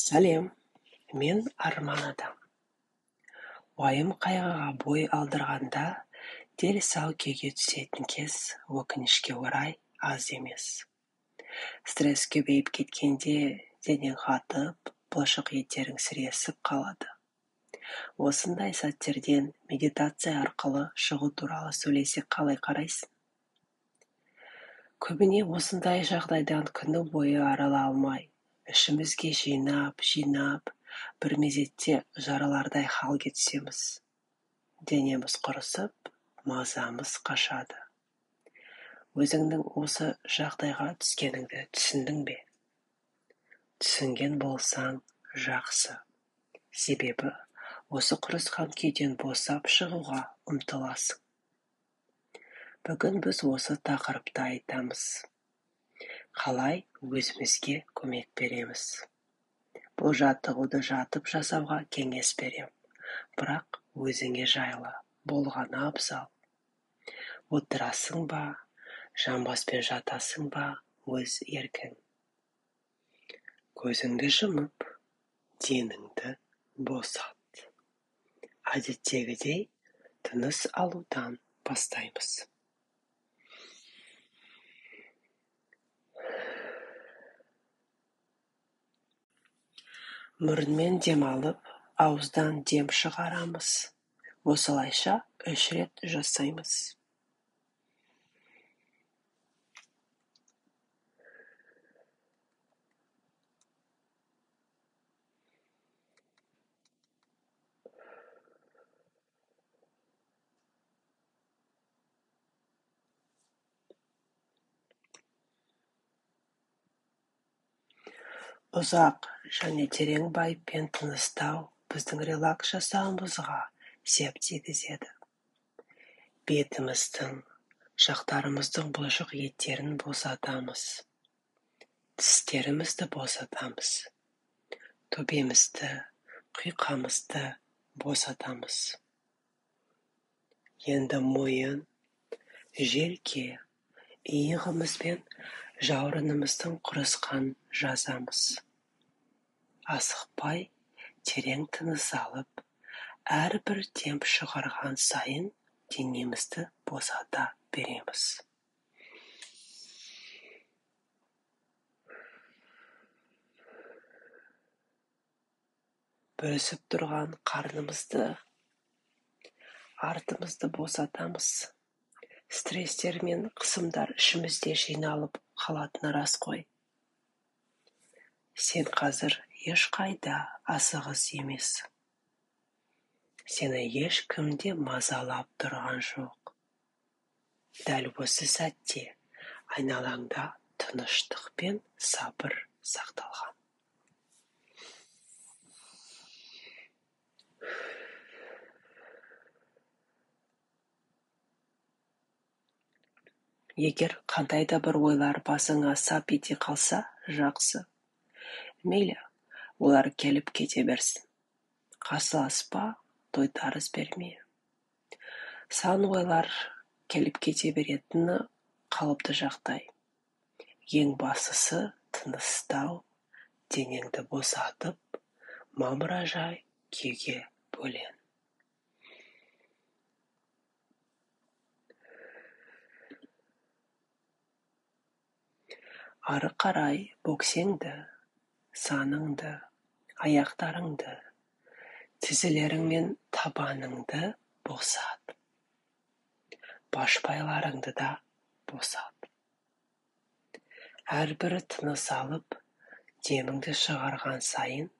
сәлем мен арман адам уайым қайғыға бой алдырғанда дел сал күйге түсетін кез өкінішке орай аз емес. Стресс көбейіп кеткенде денең қатып бұлшық еттерің сіресіп қалады. Осындай сәттерден медитация арқылы шығу туралы сөйлесек қалай қарайсың? Көбіне осындай жағдайдан күні бойы арыла алмай ішімізге жинап жинап бір мезетте жаралардай халге түсеміз. Денеміз құрысып мазамыз қашады. Өзіңнің осы жағдайға түскеніңді түсіндің бе? Түсінген болсаң жақсы. Себебі осы құрысқан күйден босап шығуға ұмтыласың. Бүгін біз осы тақырыпты айтамыз. Қалай өзімізге көмек береміз? Бұл жаттығуды жатып жасауға кеңес берем. Бірақ өзіңе жайлы болғаны абзал. Отырасың ба? Жамбаспен жатасың ба? Өз еркің көзіңді жұмып деніңді босат. Әдеттегідей тыныс алудан бастаймыз. Мұрынмен дем алып ауыздан дем шығарамыз. Осылайша үш рет жасаймыз. Ұзақ және терең байыппен тыныстау біздің релакс жасауымызға сеп тигізеді. Бетіміздің жақтарымыздың бұлшық еттерін босатамыз. Тістерімізді босатамыз. Төбемізді құйқамызды босатамыз. Енді мойын желке иығымыз бен жауырынымыздың құрысқан жазамыз. Асықпай терең тыныс алып әрбір демп шығарған сайын денемізді босата береміз. Бөсіп тұрған қарнымызды артымызды босатамыз. Стресстер мен қысымдар ішімізде жиналып қалатыны рас қой. Сен қазір ешқайда асығыс емес. Сені ешкім де мазалап тұрған жоқ. Дәл осы сәтте айналаңда тыныштық пен сабыр сақталған. Егер қандай да бір ойлар басыңа сап ете қалса жақсы. Мейлі олар келіп кете берсін. Қарсыласпа тойтарыс берме сан ойлар келіп кете беретіні қалыпты жағдай. Ең бастысы тыныстау денеңді босатып мамыражай күйге бөлен. Ары қарай бөксеңді саныңды аяқтарыңды тізелерің мен табаныңды босат. Башпайларыңды да босат. Әрбір тыныс алып деміңді шығарған сайын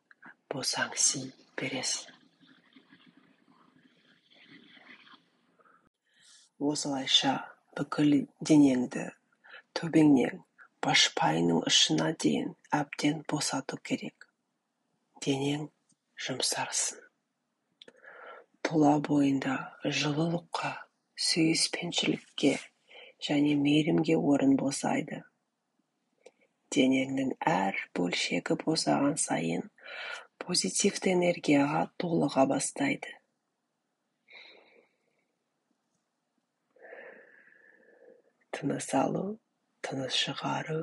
босаңси бересің. Осылайша бүкіл денеңді төбеңнен башпайының ұшына дейін әбден босату керек денең жұмсарсын тұла бойында жылылыққа сүйіспеншілікке және мейірімге орын босайды. Денеңнің әр бөлшегі босаған сайын позитивті энергияға толыға бастайды. Тыныс алу тыныс шығару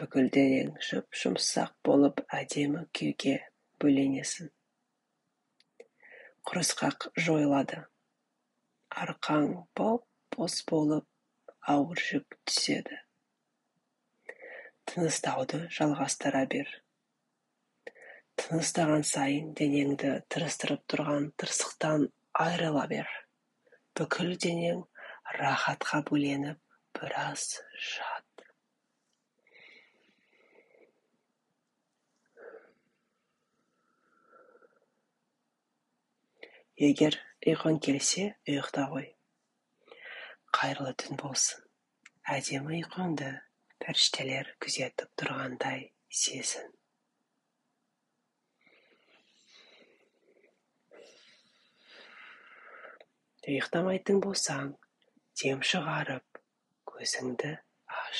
бүкіл денең жұп-жұмсақ болып әдемі күйге бөленесің. Құрысқақ жойылады. Арқаң боп-бос болып, ауыр жүк түседі. Тыныстауды жалғастыра бер. Тыныстаған сайын денеңді тырыстырып тұрған тырсықтан айрыла бер. Бүкіл денең рахатқа бөленіп, біраз жат. Егер ұйқың келсе, ұйықта ғой. Қайырлы түн болсын. Әдемі ұйқыңды пәріштелер күзетіп тұрғандай сезін. Ұйықтамайтын болсаң, дем шығарып, көзіңді аш.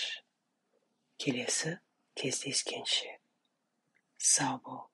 Келесі кездескенше сау бол.